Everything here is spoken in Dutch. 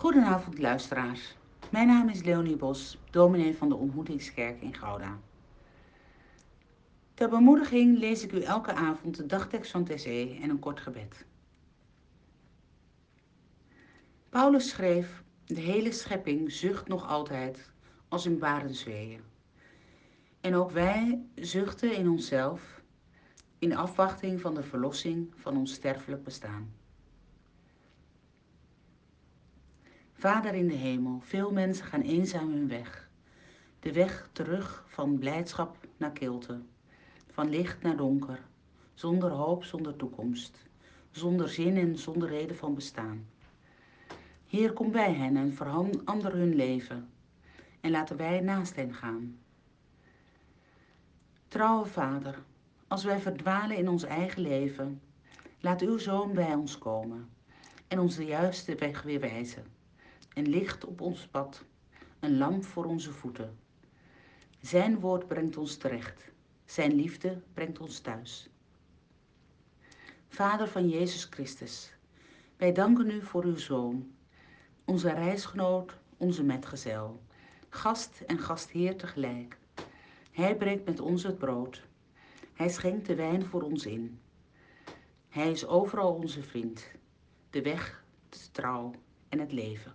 Goedenavond luisteraars. Mijn naam is Leonie Bos, dominee van de Ontmoetingskerk in Gouda. Ter bemoediging lees ik u elke avond de dagtekst van TC en een kort gebed. Paulus schreef, de hele schepping zucht nog altijd als in barensweeën. En ook wij zuchten in onszelf in afwachting van de verlossing van ons sterfelijk bestaan. Vader in de hemel, veel mensen gaan eenzaam hun weg. De weg terug van blijdschap naar kilte, van licht naar donker, zonder hoop, zonder toekomst, zonder zin en zonder reden van bestaan. Heer, kom bij hen en verander hun leven en laten wij naast hen gaan. Trouwe Vader, als wij verdwalen in ons eigen leven, laat uw Zoon bij ons komen en ons de juiste weg weer wijzen. Een licht op ons pad, een lamp voor onze voeten. Zijn woord brengt ons terecht, zijn liefde brengt ons thuis. Vader van Jezus Christus, wij danken u voor uw Zoon, onze reisgenoot, onze metgezel, gast en gastheer tegelijk. Hij breekt met ons het brood. Hij schenkt de wijn voor ons in. Hij is overal onze vriend, de weg, de trouw en het leven.